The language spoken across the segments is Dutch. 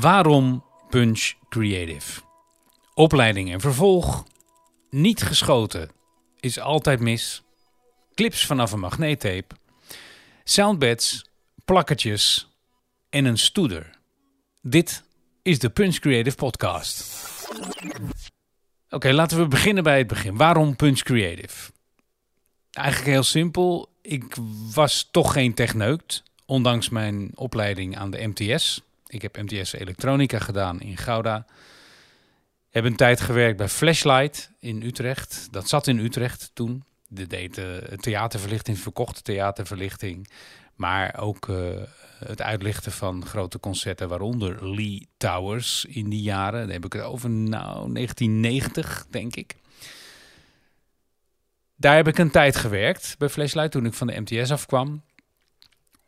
Waarom Punch Creative? Opleiding en vervolg. Niet geschoten is altijd mis. Clips vanaf een magneettape. Soundbeds, plakkertjes en een stoeder. Dit is de Punch Creative Podcast. Oké, laten we beginnen bij het begin. Waarom Punch Creative? Eigenlijk heel simpel. Ik was toch geen techneut, ondanks mijn opleiding aan de MTS. Ik heb MTS Elektronica gedaan in Gouda. Heb een tijd gewerkt bij Flashlight in Utrecht. Dat zat in Utrecht toen. De deed uh, theaterverlichting, verkochte theaterverlichting. Maar ook uh, het uitlichten van grote concerten, waaronder Lee Towers in die jaren. Heb ik het over nou, 1990, denk ik. Daar heb ik een tijd gewerkt bij Flashlight toen ik van de MTS afkwam.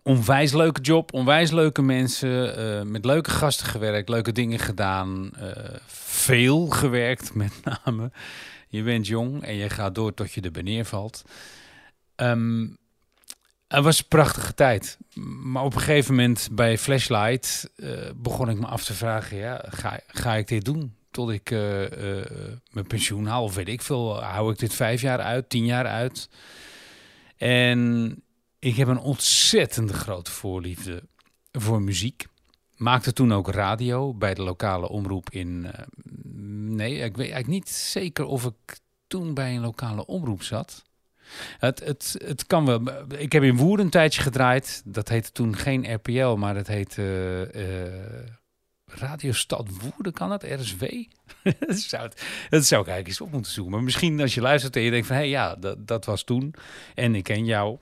Onwijs leuke job, onwijs leuke mensen, uh, met leuke gasten gewerkt, leuke dingen gedaan. Uh, veel gewerkt met name. Je bent jong en je gaat door tot je er neervalt. Um, het was een prachtige tijd. Maar op een gegeven moment bij Flashlight uh, begon ik me af te vragen: ja, ga, ga ik dit doen? Tot ik mijn pensioen haal, of weet ik veel. Hou ik dit vijf jaar uit, tien jaar uit? En ik heb een ontzettend grote voorliefde voor muziek. Maakte toen ook radio bij de lokale omroep in. nee, ik weet eigenlijk niet zeker of ik toen bij een lokale omroep zat. Het, het, het kan wel. Ik heb in Woerden een tijdje gedraaid. Dat heette toen geen RPL, maar dat heette uh, Radio Stad Woerden, kan het? RSW? dat, zou het, zou ik eigenlijk eens op moeten zoeken. Maar misschien als je luistert en je denkt van... hé, hey, ja, dat, dat was toen. En ik ken jou,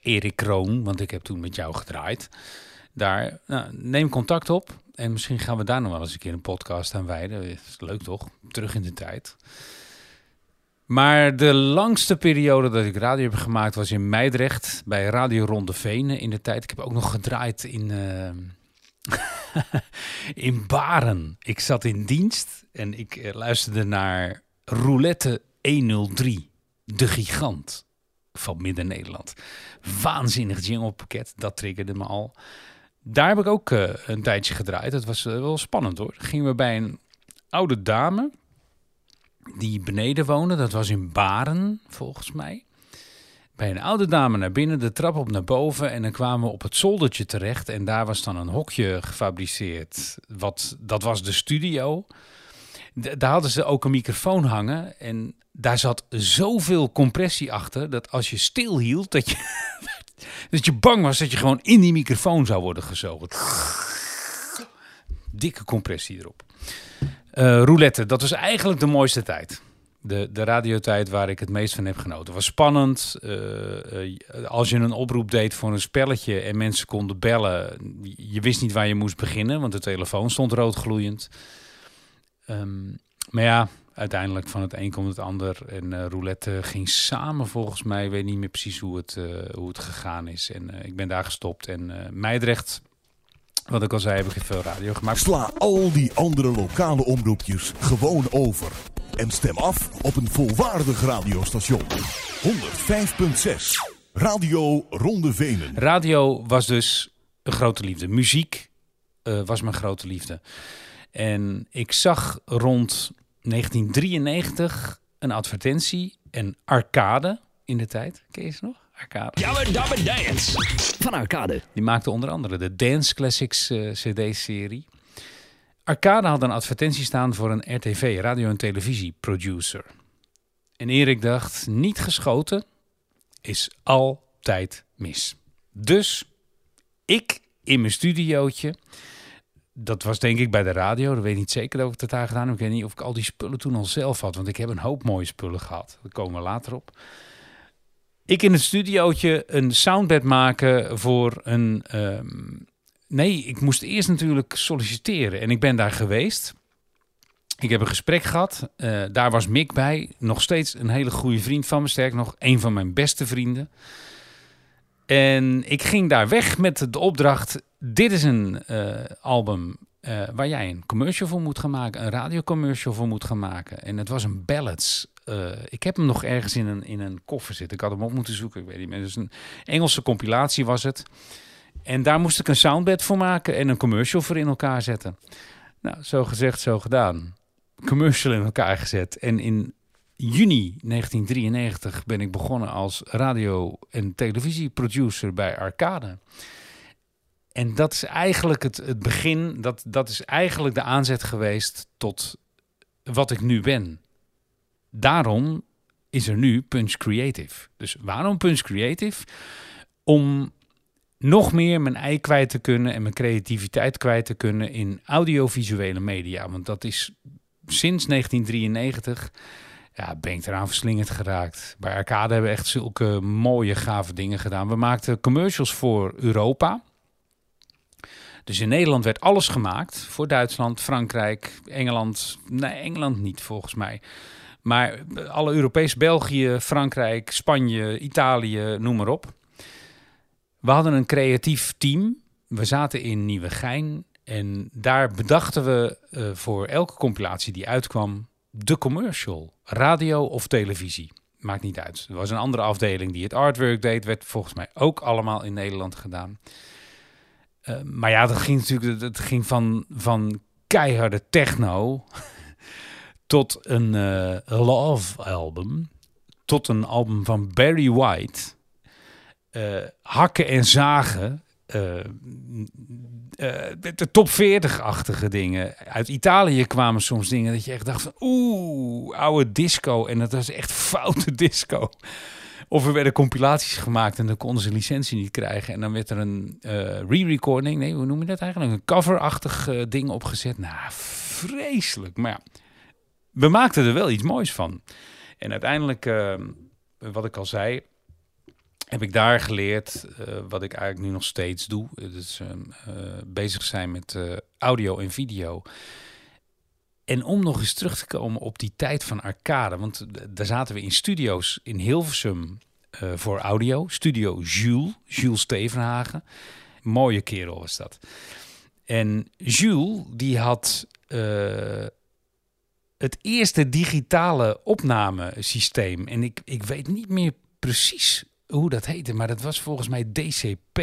Erik Kroon, want ik heb toen met jou gedraaid. Daar, nou, neem contact op. En misschien gaan we daar nog wel eens een keer een podcast aan wijden. Is leuk toch? Terug in de tijd. Maar de langste periode dat ik radio heb gemaakt was in Meidrecht bij Radio Ronde Venen in de tijd. Ik heb ook nog gedraaid in, uh, in Baren. Ik zat in dienst en ik luisterde naar Roulette 103, de gigant van Midden-Nederland. Waanzinnig jinglepakket, dat triggerde me al. Daar heb ik ook uh, een tijdje gedraaid. Dat was uh, wel spannend hoor. Gingen we bij een oude dame die beneden woonde. Dat was in Baren, volgens mij. Bij een oude dame naar binnen, de trap op naar boven. En dan kwamen we op het zoldertje terecht. En daar was dan een hokje gefabriceerd. Wat, dat was de studio. Daar hadden ze ook een microfoon hangen. En daar zat zoveel compressie achter. Dat als je stil hield, dat je, dat je bang was dat je gewoon in die microfoon zou worden gezogen. Dikke compressie erop. Uh, roulette, dat was eigenlijk de mooiste tijd. De, de radiotijd waar ik het meest van heb genoten. Was spannend. Uh, uh, als je een oproep deed voor een spelletje en mensen konden bellen, je wist niet waar je moest beginnen, want de telefoon stond roodgloeiend. Um, maar ja, uiteindelijk van het een komt het ander. En roulette ging samen volgens mij. Ik weet niet meer precies hoe het, hoe het gegaan is. En ik ben daar gestopt. En Meidrecht wat ik al zei, heb ik veel radio gemaakt. Sla al die andere lokale omroepjes gewoon over. En stem af op een volwaardig radiostation. 105.6 Radio Ronde Venen. Radio was dus een grote liefde. Muziek was mijn grote liefde. En ik zag rond 1993 een advertentie, een arcade in de tijd. Ken je ze nog? Arcade. Jabba Dabba Dance van Arcade. Die maakte onder andere de Dance Classics uh, CD-serie. Arcade had een advertentie staan voor een RTV, radio- en televisie-producer. En Erik dacht, niet geschoten is altijd mis. Dus ik in mijn studiootje, dat was denk ik bij de radio, dat weet ik niet zeker dat ik dat daar gedaan heb. Ik weet niet of ik al die spullen toen al zelf had, want ik heb een hoop mooie spullen gehad. Daar komen we later op. Ik in het studiootje een soundbed maken voor een. Um, nee, ik moest eerst natuurlijk solliciteren en ik ben daar geweest. Ik heb een gesprek gehad. Uh, daar was Mick bij. Nog steeds een hele goede vriend van me. Sterk nog, een van mijn beste vrienden. En ik ging daar weg met de opdracht: dit is een uh, album uh, waar jij een commercial voor moet gaan maken, een radiocommercial voor moet gaan maken. En het was een ballads uh, ik heb hem nog ergens in een, in een koffer zitten. Ik had hem op moeten zoeken, ik weet niet meer. Dus een Engelse compilatie was het. En daar moest ik een soundbed voor maken en een commercial voor in elkaar zetten. Nou, zo gezegd, zo gedaan. Commercial in elkaar gezet. En in juni 1993 ben ik begonnen als radio- en televisieproducer bij Arcade. En dat is eigenlijk het, het begin, dat, dat is eigenlijk de aanzet geweest tot wat ik nu ben. Daarom is er nu Punch Creative. Dus waarom Punch Creative? Om nog meer mijn ei kwijt te kunnen en mijn creativiteit kwijt te kunnen in audiovisuele media. Want dat is sinds 1993 ja, ben ik eraan verslingerd geraakt. Bij Arcade hebben we echt zulke mooie, gave dingen gedaan. We maakten commercials voor Europa. Dus in Nederland werd alles gemaakt voor Duitsland, Frankrijk, Engeland. Nee, Engeland niet volgens mij. Maar alle Europees, België, Frankrijk, Spanje, Italië, noem maar op. We hadden een creatief team. We zaten in Nieuwegein. En daar bedachten we uh, voor elke compilatie die uitkwam de commercial. Radio of televisie. Maakt niet uit. Er was een andere afdeling die het artwork deed. Werd volgens mij ook allemaal in Nederland gedaan. Uh, maar ja, dat ging natuurlijk dat ging van, van keiharde techno tot een uh, love album. Tot een album van Barry White. Uh, hakken en zagen. De top 40-achtige dingen. Uit Italië kwamen soms dingen dat je echt dacht. Oeh, oude disco. En dat was echt foute disco. Of er werden compilaties gemaakt en dan konden ze licentie niet krijgen. En dan werd er een uh, re-recording, nee, hoe noem je dat eigenlijk? Een coverachtig ding opgezet. Nou, vreselijk. Maar ja, we maakten er wel iets moois van. En uiteindelijk, uh, wat ik al zei, heb ik daar geleerd wat ik eigenlijk nu nog steeds doe. Dus bezig zijn met audio en video. En om nog eens terug te komen op die tijd van arcade. Want daar zaten we in studio's in Hilversum uh, voor audio. Studio Jules, Jules Stevenhagen. Mooie kerel was dat. En Jules, die had uh, het eerste digitale opnamesysteem. En ik, ik weet niet meer precies hoe dat heette, maar dat was volgens mij DCP.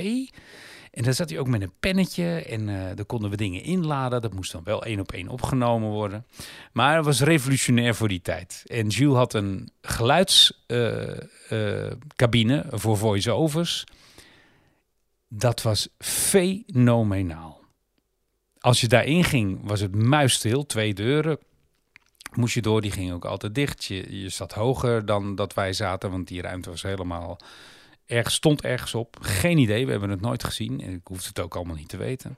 En dan zat hij ook met een pennetje en uh, daar konden we dingen inladen. Dat moest dan wel één op één opgenomen worden. Maar het was revolutionair voor die tijd. En Jules had een geluidscabine uh, uh, voor voice-overs. Dat was fenomenaal. Als je daarin ging, was het muisstil, twee deuren. Moest je door, die ging ook altijd dicht. Je, je zat hoger dan dat wij zaten, want die ruimte was helemaal ergens stond ergens op. Geen idee, we hebben het nooit gezien. En ik hoefde het ook allemaal niet te weten.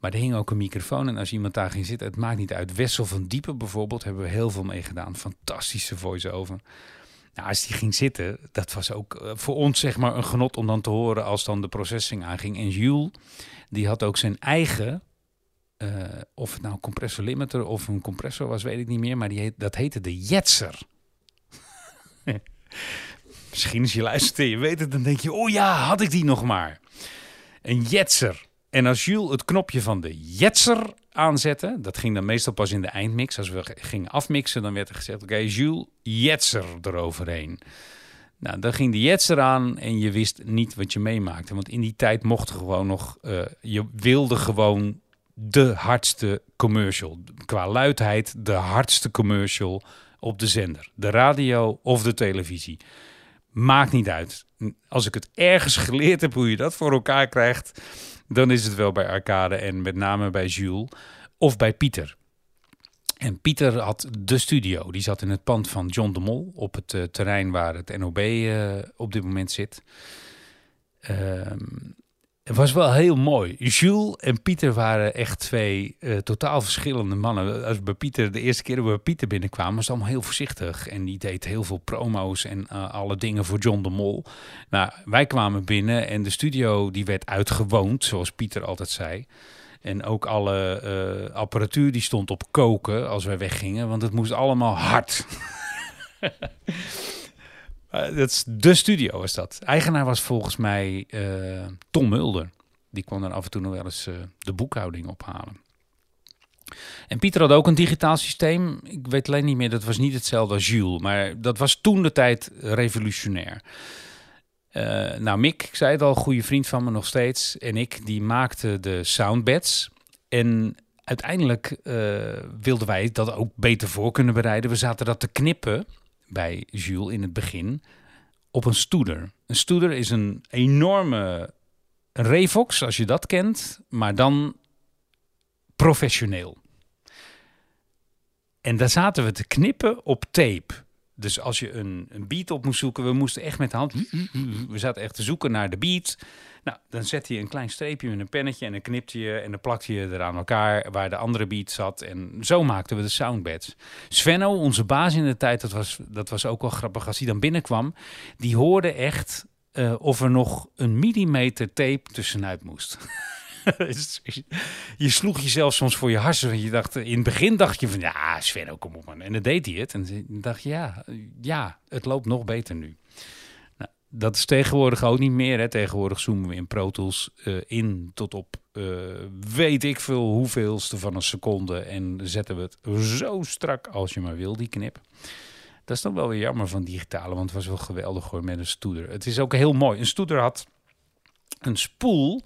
Maar er hing ook een microfoon. En als iemand daar ging zitten, het maakt niet uit. Wessel van Diepen bijvoorbeeld, hebben we heel veel mee gedaan. Fantastische voice-over. Nou, als die ging zitten, dat was ook voor ons zeg maar een genot om dan te horen als dan de processing aanging. En Jules, die had ook zijn eigen, uh, of het nou compressor limiter of een compressor was, weet ik niet meer. Maar die dat heette de Jetser. Misschien als je luistert en je weet het, dan denk je, oh ja, had ik die nog maar. Een jetser. En als Jules het knopje van de jetser aanzette, dat ging dan meestal pas in de eindmix. Als we gingen afmixen, dan werd er gezegd, oké, okay, Jules, jetser eroverheen. Nou, dan ging de jetser aan en je wist niet wat je meemaakte. Want in die tijd mocht gewoon nog, uh, je wilde gewoon de hardste commercial. Qua luidheid, de hardste commercial op de zender. De radio of de televisie. Maakt niet uit. Als ik het ergens geleerd heb hoe je dat voor elkaar krijgt, dan is het wel bij Arcade en met name bij Jules of bij Pieter. En Pieter had de studio. Die zat in het pand van John de Mol op het uh, terrein waar het NOB uh, op dit moment zit. Um, het was wel heel mooi. Jules en Pieter waren echt twee uh, totaal verschillende mannen. Als bij Pieter de eerste keer dat we bij Pieter binnenkwamen, was het allemaal heel voorzichtig. En die deed heel veel promo's en uh, alle dingen voor John de Mol. Nou, wij kwamen binnen en de studio die werd uitgewoond, zoals Pieter altijd zei. En ook alle uh, apparatuur die stond op koken als wij weggingen, want het moest allemaal hard. Uh, dat is de studio is dat. Eigenaar was volgens mij uh, Tom Mulder. Die kwam dan af en toe nog wel eens uh, de boekhouding ophalen. En Pieter had ook een digitaal systeem. Ik weet alleen niet meer, dat was niet hetzelfde als Jules. Maar dat was toen de tijd revolutionair. Eh, nou, Mick, ik zei het al, goede vriend van me nog steeds. En ik, die maakten de soundbeds. En uiteindelijk uh, wilden wij dat ook beter voor kunnen bereiden. We zaten dat te knippen bij Jules in het begin op een stoeder. Een stoeder is een enorme Revox, als je dat kent, maar dan professioneel. En daar zaten we te knippen op tape. Dus als je een, een beat op moest zoeken, we moesten echt met de hand. We zaten echt te zoeken naar de beat. Nou, dan zet je een klein streepje met een pennetje en dan knipte je en dan plakte je er aan elkaar waar de andere beat zat. En zo maakten we de soundbeds. Svenno, onze baas in de tijd, dat was, dat was ook wel grappig als hij dan binnenkwam. Die hoorde echt uh, of er nog een millimeter tape tussenuit moest. je sloeg jezelf soms voor je harsen. Je dacht, in het begin dacht je van, ja, Sven, kom op man. En dan deed hij het. En dan dacht je, ja, ja, het loopt nog beter nu. Nou, dat is tegenwoordig ook niet meer. Hè. Tegenwoordig zoomen we in Pro uh, in tot op uh, weet ik veel hoeveelste van een seconde. En zetten we het zo strak als je maar wil, die knip. Dat is dan wel weer jammer van digitale, want het was wel geweldig hoor met een stoeder. Het is ook heel mooi. Een stoeder had een spoel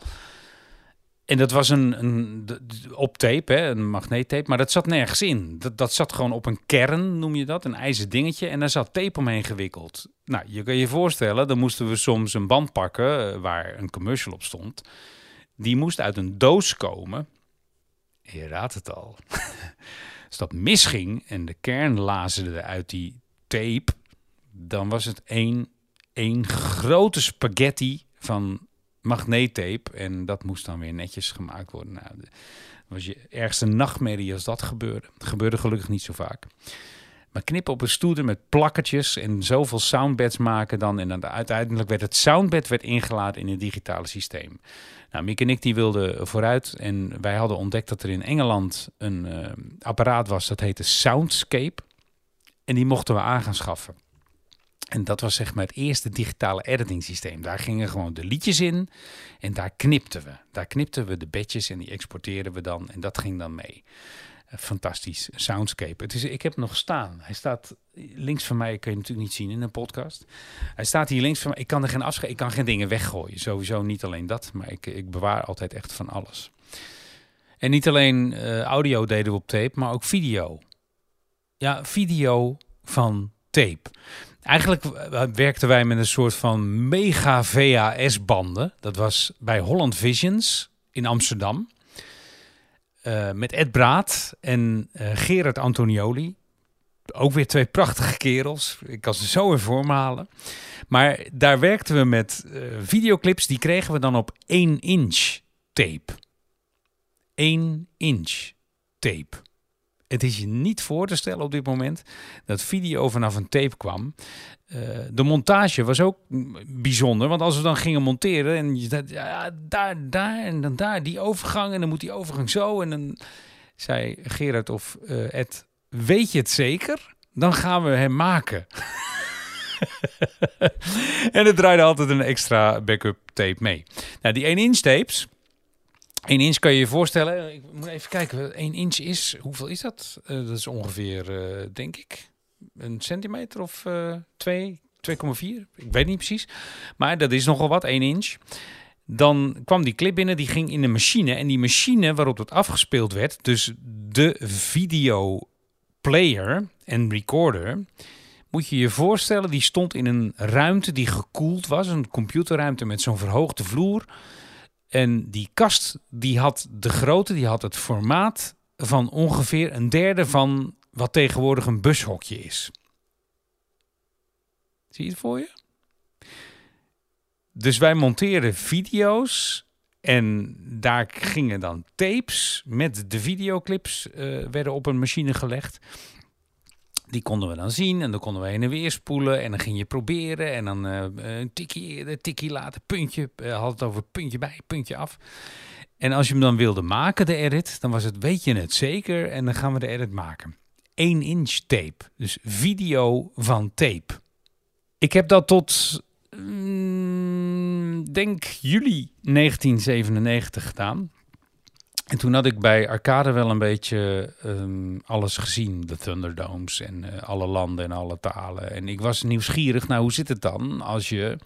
en dat was een, een op tape, hè, een magneettape, maar dat zat nergens in. Dat, dat zat gewoon op een kern, noem je dat, een ijzer dingetje. En daar zat tape omheen gewikkeld. Nou, je kan je voorstellen, dan moesten we soms een band pakken eh, waar een commercial op stond. Die moest uit een doos komen. Je raadt het al. Als dat misging en de kern lazerde uit die tape, dan was het één, één grote spaghetti van magneettape. En dat moest dan weer netjes gemaakt worden. Nou, was je ergste nachtmerrie als dat gebeurde. Het gebeurde gelukkig niet zo vaak. Maar knippen op een stoeder met plakketjes en zoveel soundbeds maken dan. En dan uiteindelijk werd het soundbed werd ingeladen in het digitale systeem. Nou, Mick en ik die wilden vooruit. En wij hadden ontdekt dat er in Engeland een uh, apparaat was dat heette Soundscape. En die mochten we aan gaan schaffen. En dat was zeg maar het eerste digitale editing systeem. Daar gingen gewoon de liedjes in en daar knipten we. Daar knipten we de bedjes en die exporteerden we dan en dat ging dan mee. Eh, fantastisch. Soundscape. Het is, ik heb nog staan. Hij staat links van mij. Kun je natuurlijk niet zien in een podcast. Hij staat hier links van mij. Ik kan er geen afscheid. Ik kan geen dingen weggooien. Sowieso niet alleen dat. Maar ik, ik bewaar altijd echt van alles. En niet alleen uh, audio deden we op tape, maar ook video. Ja, video van tape. Eigenlijk werkten wij met een soort van mega VHS-banden. Dat was bij Holland Visions in Amsterdam. Uh, met Ed Braat en uh, Gerard Antonioli. Ook weer twee prachtige kerels. Ik kan ze zo in vorm halen. Maar daar werkten we met videoclips. Die kregen we dan op 1 inch tape. 1 inch tape. Het is je niet voor te stellen op dit moment dat video vanaf een tape kwam. Uh, de montage was ook bijzonder, want als we dan gingen monteren en je dacht, ja, daar, daar en dan daar, die overgang en dan moet die overgang zo. En dan zei Gerard of uh, Ed, weet je het zeker? Dan gaan we hem maken. en er draaide altijd een extra backup tape mee. Nou, die 1 inch tapes, 1 inch kan je je voorstellen. Ik moet even kijken. 1 inch is, hoeveel is dat? Uh, dat is ongeveer, uh, denk ik, een centimeter of uh, 2, 2,4. Ik weet niet precies. Maar dat is nogal wat, 1 inch. Dan kwam die clip binnen, die ging in de machine. En die machine waarop het afgespeeld werd, dus de video player en recorder, moet je je voorstellen, die stond in een ruimte die gekoeld was. Een computerruimte met zo'n verhoogde vloer. En die kast die had de grootte, die had het formaat van ongeveer een derde van wat tegenwoordig een bushokje is. Zie je het voor je? Dus wij monteerden video's en daar gingen dan tapes met de videoclips uh, werden op een machine gelegd. Die konden we dan zien en dan konden we heen en weer spoelen. En dan ging je proberen en dan uh, een tikkie, een tikkie later, puntje. Uh, had het over puntje bij, puntje af. En als je hem dan wilde maken, de edit, dan was het weet je het zeker en dan gaan we de edit maken. 1 inch tape, dus video van tape. Ik heb dat tot, mm, denk juli 1997 gedaan. En toen had ik bij Arcade wel een beetje um, alles gezien. De Thunderdomes en uh, alle landen en alle talen. En ik was nieuwsgierig naar hoe zit het dan als je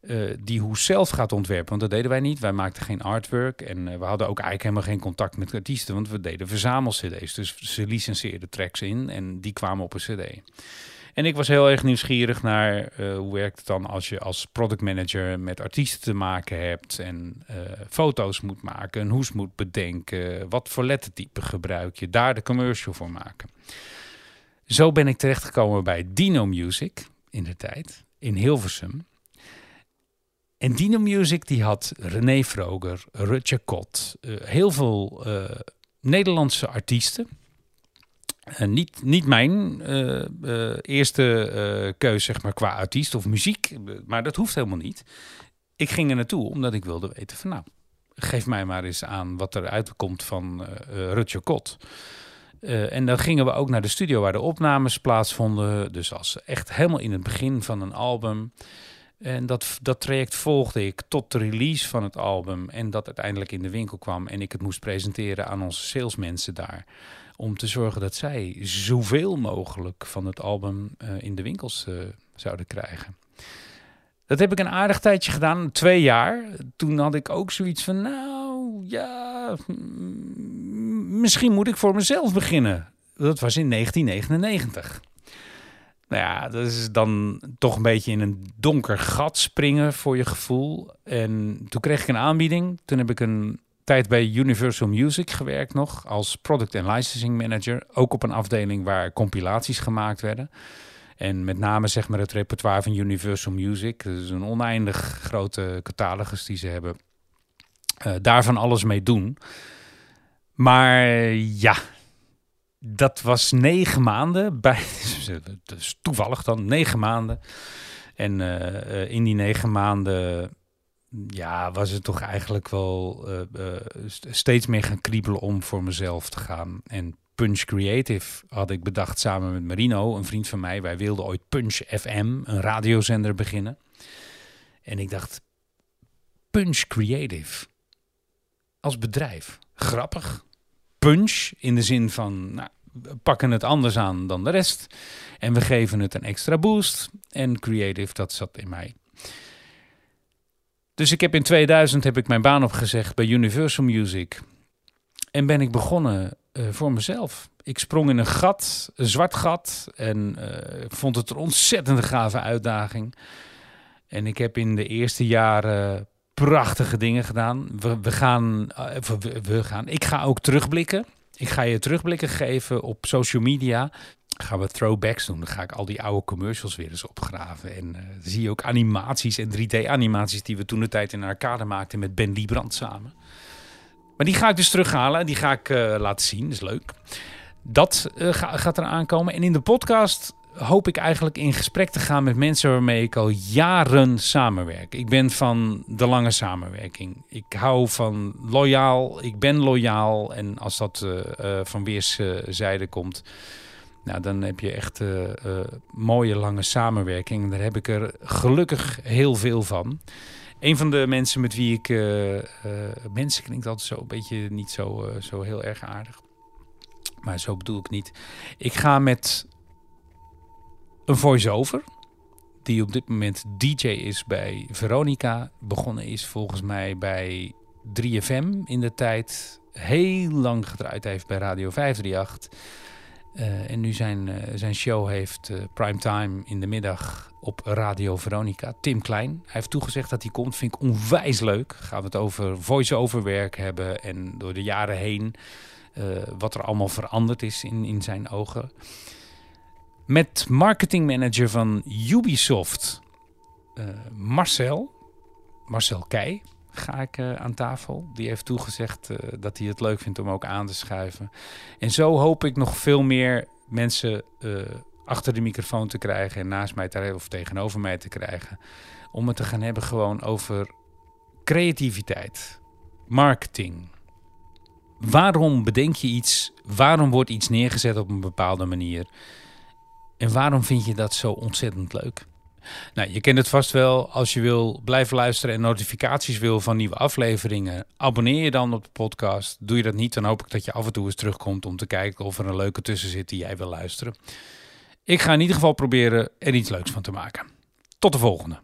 eh, die hoes zelf gaat ontwerpen. Want dat deden wij niet. Wij maakten geen artwork. En eh, we hadden ook eigenlijk helemaal geen contact met artiesten. Want we deden verzamel-cd's. Dus ze licenseerden tracks in en die kwamen op een cd. En ik was heel erg nieuwsgierig naar eh, hoe werkt het dan als je als product manager met artiesten te maken hebt en eh, foto's moet maken, een hoes moet bedenken, wat voor lettertype gebruik je, daar de commercial voor maken. Zo ben ik terechtgekomen bij Dino Music in de tijd, in Hilversum. En Dino Music die had René Vroger, Rutje Kot, eh, heel veel Nederlandse artiesten. Eh, niet, niet mijn eh, eh, eerste keus zeg maar, qua artiest of muziek, maar dat hoeft helemaal niet. Ik ging er naartoe omdat ik wilde weten van nou, geef mij maar eens aan wat er uitkomt van Rutje Kot. En dan gingen we ook naar de studio waar de opnames plaatsvonden. Dus als echt helemaal in het begin van een album. En dat, dat traject volgde ik tot de release van het album. En dat uiteindelijk in de winkel kwam. En ik het moest presenteren aan onze salesmensen daar. Om te zorgen dat zij zoveel mogelijk van het album eh, in de winkels eh, zouden krijgen. Dat heb ik een aardig tijdje gedaan, twee jaar. Toen had ik ook zoiets van, nou ja, misschien moet ik voor mezelf beginnen. Dat was in 1999. Nou ja, dat is dan toch een beetje in een donker gat springen voor je gevoel. En toen kreeg ik een aanbieding. Toen heb ik een bij Universal Music gewerkt nog als product en licensing manager. Ook op een afdeling waar compilaties gemaakt werden. En met name zeg maar het repertoire van Universal Music. Dat is een oneindig grote catalogus die ze hebben. Eh, daarvan alles mee doen. Maar ja, dat was negen maanden. Bij, dus toevallig dan, negen maanden. En eh, eh, in die negen maanden ja, was het toch eigenlijk wel eh, eh, st- steeds meer gaan kriebelen om voor mezelf te gaan. En Punch Creative had ik bedacht samen met Marino, een vriend van mij. Wij wilden ooit Punch FM, een radiozender, beginnen. En ik dacht, Punch Creative als bedrijf, grappig. Punch in de zin van, nou, we pakken het anders aan dan de rest. En we geven het een extra boost. En creative, dat zat in mij. Dus ik heb in 2000 heb ik mijn baan opgezegd bij Universal Music. En ben ik begonnen eh, voor mezelf. Ik sprong in een gat, een zwart gat. En eh, vond het een ontzettend gave uitdaging. En ik heb in de eerste jaren prachtige dingen gedaan. We, gaan, eh, we gaan, ik ga ook terugblikken. Ik ga je terugblikken geven op social media. Gaan we throwbacks doen. Dan ga ik al die oude commercials weer eens opgraven. En eh, zie je ook animaties en 3D-animaties die we toen de tijd in de arcade maakten met Ben Liebrand samen. Maar die ga ik dus terughalen en die ga ik eh, laten zien. Dat is leuk. Dat eh, ga- gaat er aankomen. En in de podcast hoop ik eigenlijk in gesprek te gaan met mensen waarmee ik al jaren samenwerk. Ik ben van de lange samenwerking. Ik hou van loyaal. Ik ben loyaal. En als dat eh, eh, van weerszijden komt, nou, dan heb je echt eh, mooie lange samenwerking. En daar heb ik er gelukkig heel veel van. Een van de mensen met wie ik... mensen klinkt altijd zo een beetje niet zo, zo heel erg aardig. Maar zo bedoel ik niet. Ik ga met een voice-over. Die op dit moment DJ is bij Veronica. Begonnen is volgens mij bij 3FM in de tijd. Heel lang gedraaid heeft bij Radio 538. Eh, en nu zijn, eh, zijn show heeft eh, primetime in de middag op Radio Veronica. Tim Klein. Hij heeft toegezegd dat hij komt. Vind ik onwijs leuk. Gaan we het over voice-over werk hebben. En door de jaren heen wat er allemaal veranderd is in, in zijn ogen. Met marketingmanager van Ubisoft, eh, Marcel, Marcel Keij, ga ik eh, aan tafel. Die heeft toegezegd eh, dat hij het leuk vindt om ook aan te schuiven. En zo hoop ik nog veel meer mensen achter de microfoon te krijgen en naast mij te, of tegenover mij te krijgen. Om het te gaan hebben gewoon over creativiteit, marketing. Waarom bedenk je iets? Waarom wordt iets neergezet op een bepaalde manier? En waarom vind je dat zo ontzettend leuk? Nou, je kent het vast wel. Als je wil blijven luisteren en notificaties wil van nieuwe afleveringen, abonneer je dan op de podcast. Doe je dat niet, dan hoop ik dat je af en toe eens terugkomt om te kijken of er een leuke tussen zit die jij wil luisteren. Ik ga in ieder geval proberen er iets leuks van te maken. Tot de volgende.